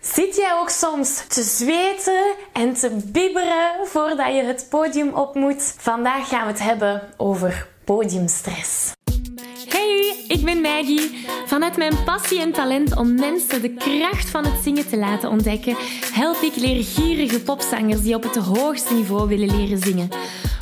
Zit jij ook soms te zweten en te bibberen voordat je het podium op moet? Vandaag gaan we het hebben over podiumstress. Hey, ik ben Maggie. Vanuit mijn passie en talent om mensen de kracht van het zingen te laten ontdekken, help ik leergierige popzangers die op het hoogste niveau willen leren zingen.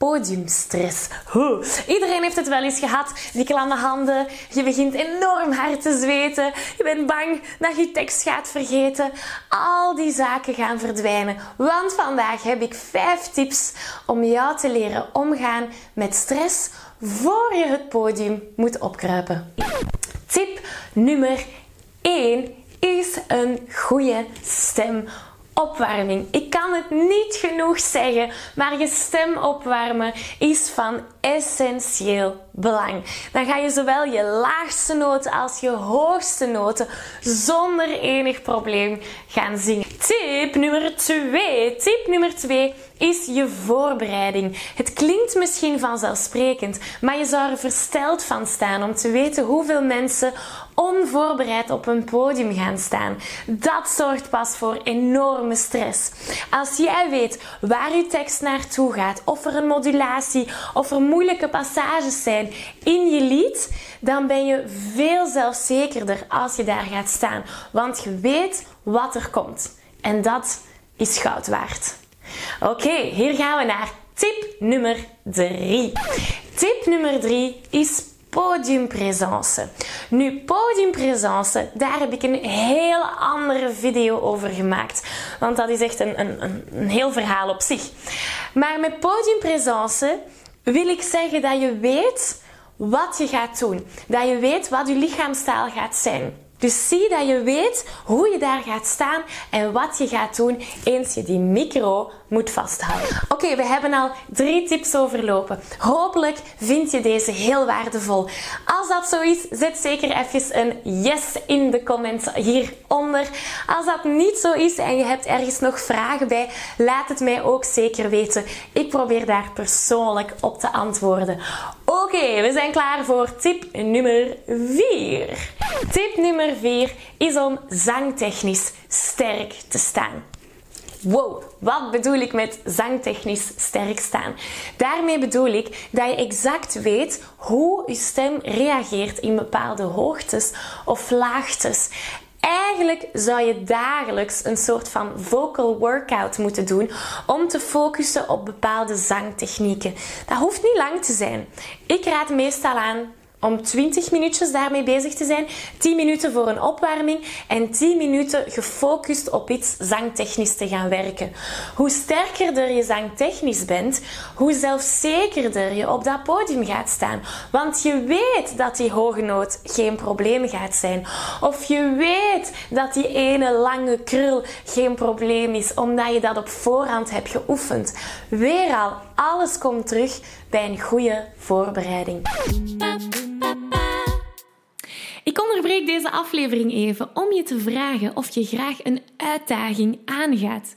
podiumstress. Iedereen heeft het wel eens gehad. Klamme handen. Je begint enorm hard te zweten. Je bent bang dat je tekst gaat vergeten. Al die zaken gaan verdwijnen. Want vandaag heb ik vijf tips om jou te leren omgaan met stress voor je het podium moet opkruipen. Tip nummer 1 is een goede stem opwarming. Ik kan het niet genoeg zeggen, maar je stem opwarmen is van essentieel belang. Dan ga je zowel je laagste noten als je hoogste noten zonder enig probleem gaan zingen. Tip nummer 2. Tip nummer 2 is je voorbereiding. Het klinkt misschien vanzelfsprekend, maar je zou er versteld van staan om te weten hoeveel mensen onvoorbereid op een podium gaan staan. Dat zorgt pas voor enorme stress. Als jij weet waar je tekst naartoe gaat, of er een modulatie of er moeilijke passages zijn in je lied, dan ben je veel zelfzekerder als je daar gaat staan, want je weet wat er komt. En dat is goud waard. Oké, hier gaan we naar tip nummer 3. Tip nummer 3 is podiumpresence. Nu, podiumpresence, daar heb ik een heel andere video over gemaakt. Want dat is echt een, een, een heel verhaal op zich. Maar met podiumpresence wil ik zeggen dat je weet wat je gaat doen. Dat je weet wat je lichaamstaal gaat zijn. Dus zie dat je weet hoe je daar gaat staan en wat je gaat doen eens je die micro moet vasthouden. Oké, we hebben al drie tips overlopen. Hopelijk vind je deze heel waardevol. Als dat zo is, zet zeker even een yes in de comments hieronder. Als dat niet zo is en je hebt ergens nog vragen bij, laat het mij ook zeker weten. Ik probeer daar persoonlijk op te antwoorden. Oké, we zijn klaar voor tip nummer 4. Tip nummer 4 is om zangtechnisch sterk te staan. Wow, wat bedoel ik met zangtechnisch sterk staan? Daarmee bedoel ik dat je exact weet hoe je stem reageert in bepaalde hoogtes of laagtes. Eigenlijk zou je dagelijks een soort van vocal workout moeten doen om te focussen op bepaalde zangtechnieken. Dat hoeft niet lang te zijn. Ik raad meestal aan om 20 minuutjes daarmee bezig te zijn. 10 minuten voor een opwarming en 10 minuten gefocust op iets zangtechnisch te gaan werken. Hoe sterker je zangtechnisch bent, hoe zelfzekerder je op dat podium gaat staan. Want je weet dat die hoge noot geen probleem gaat zijn. Of je weet dat die ene lange krul geen probleem is, omdat je dat op voorhand hebt geoefend. Weer al, alles komt terug bij een goede voorbereiding. Ik onderbreek deze aflevering even om je te vragen of je graag een uitdaging aangaat.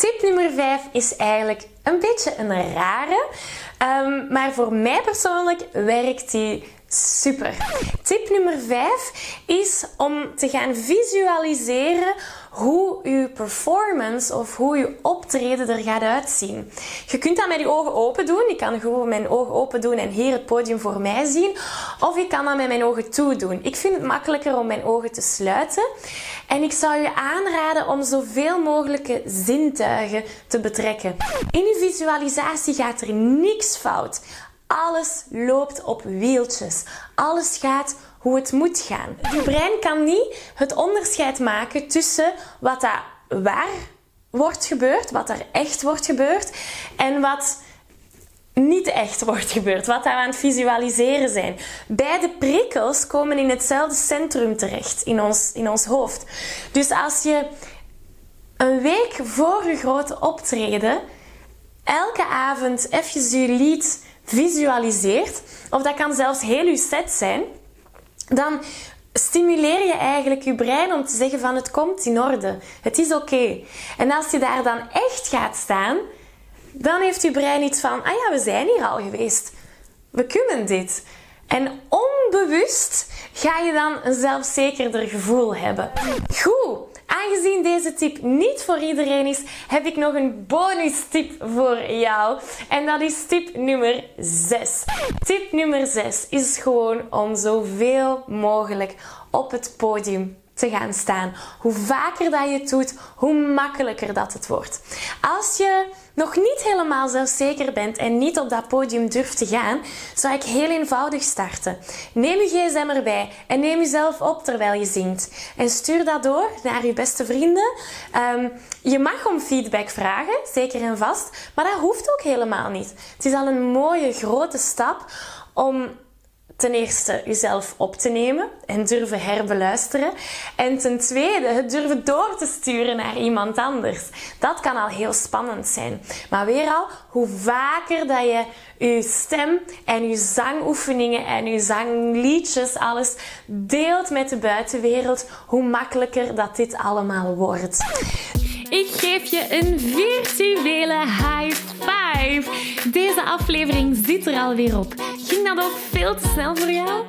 Tip nummer 5 is eigenlijk een beetje een rare, um, maar voor mij persoonlijk werkt die super. Tip nummer 5 is om te gaan visualiseren hoe uw performance of hoe uw optreden er gaat uitzien. Je kunt dat met je ogen open doen. Ik kan gewoon mijn ogen open doen en hier het podium voor mij zien. Of ik kan dat met mijn ogen toe doen. Ik vind het makkelijker om mijn ogen te sluiten. En ik zou je aanraden om zoveel mogelijke zintuigen te betrekken. In uw visualisatie gaat er niks fout. Alles loopt op wieltjes. Alles gaat hoe het moet gaan. Je brein kan niet het onderscheid maken tussen wat daar waar wordt gebeurd, wat er echt wordt gebeurd en wat niet echt wordt gebeurd, wat daar aan het visualiseren zijn. Beide prikkels komen in hetzelfde centrum terecht in ons, in ons hoofd. Dus als je een week voor je grote optreden elke avond even je lied visualiseert, of dat kan zelfs heel je set zijn, dan stimuleer je eigenlijk je brein om te zeggen van het komt in orde, het is oké. En als je daar dan echt gaat staan, dan heeft je brein iets van, ah ja, we zijn hier al geweest. We kunnen dit. En onbewust ga je dan een zelfzekerder gevoel hebben. Goed, Aangezien deze tip niet voor iedereen is, heb ik nog een bonus tip voor jou. En dat is tip nummer 6. Tip nummer 6 is gewoon om zoveel mogelijk op het podium te gaan staan. Hoe vaker dat je het doet, hoe makkelijker dat het wordt. Als je nog niet helemaal zelfzeker bent en niet op dat podium durft te gaan, zou ik heel eenvoudig starten. Neem je gsm erbij en neem jezelf op terwijl je zingt. En stuur dat door naar je beste vrienden. Ehm, je mag om feedback vragen, zeker en vast, maar dat hoeft ook helemaal niet. Het is al een mooie grote stap om ten eerste jezelf op te nemen en durven herbeluisteren. En ten tweede het durven door te sturen naar iemand anders. Dat kan al heel spannend zijn. Maar weer al, hoe vaker dat je je stem en je zangoefeningen en je zangliedjes, alles deelt met de buitenwereld, hoe makkelijker dat dit allemaal wordt. Ik geef je een virtuele high five. Deze aflevering zit er alweer op. Ging dat ook veel te snel voor jou?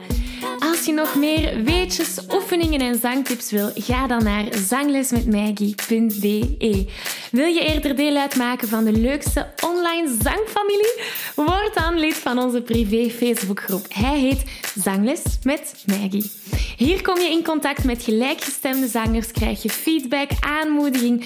Als je nog meer weetjes, oefeningen en zangtips wil, ga dan naar zanglesmetmaggie.be. Wil je eerder deel uitmaken van de leukste online zangfamilie? Word dan lid van onze privé Facebookgroep. Hij heet Zangles met Maggie. Hier kom je in contact met gelijkgestemde zangers, krijg je feedback, aanmoediging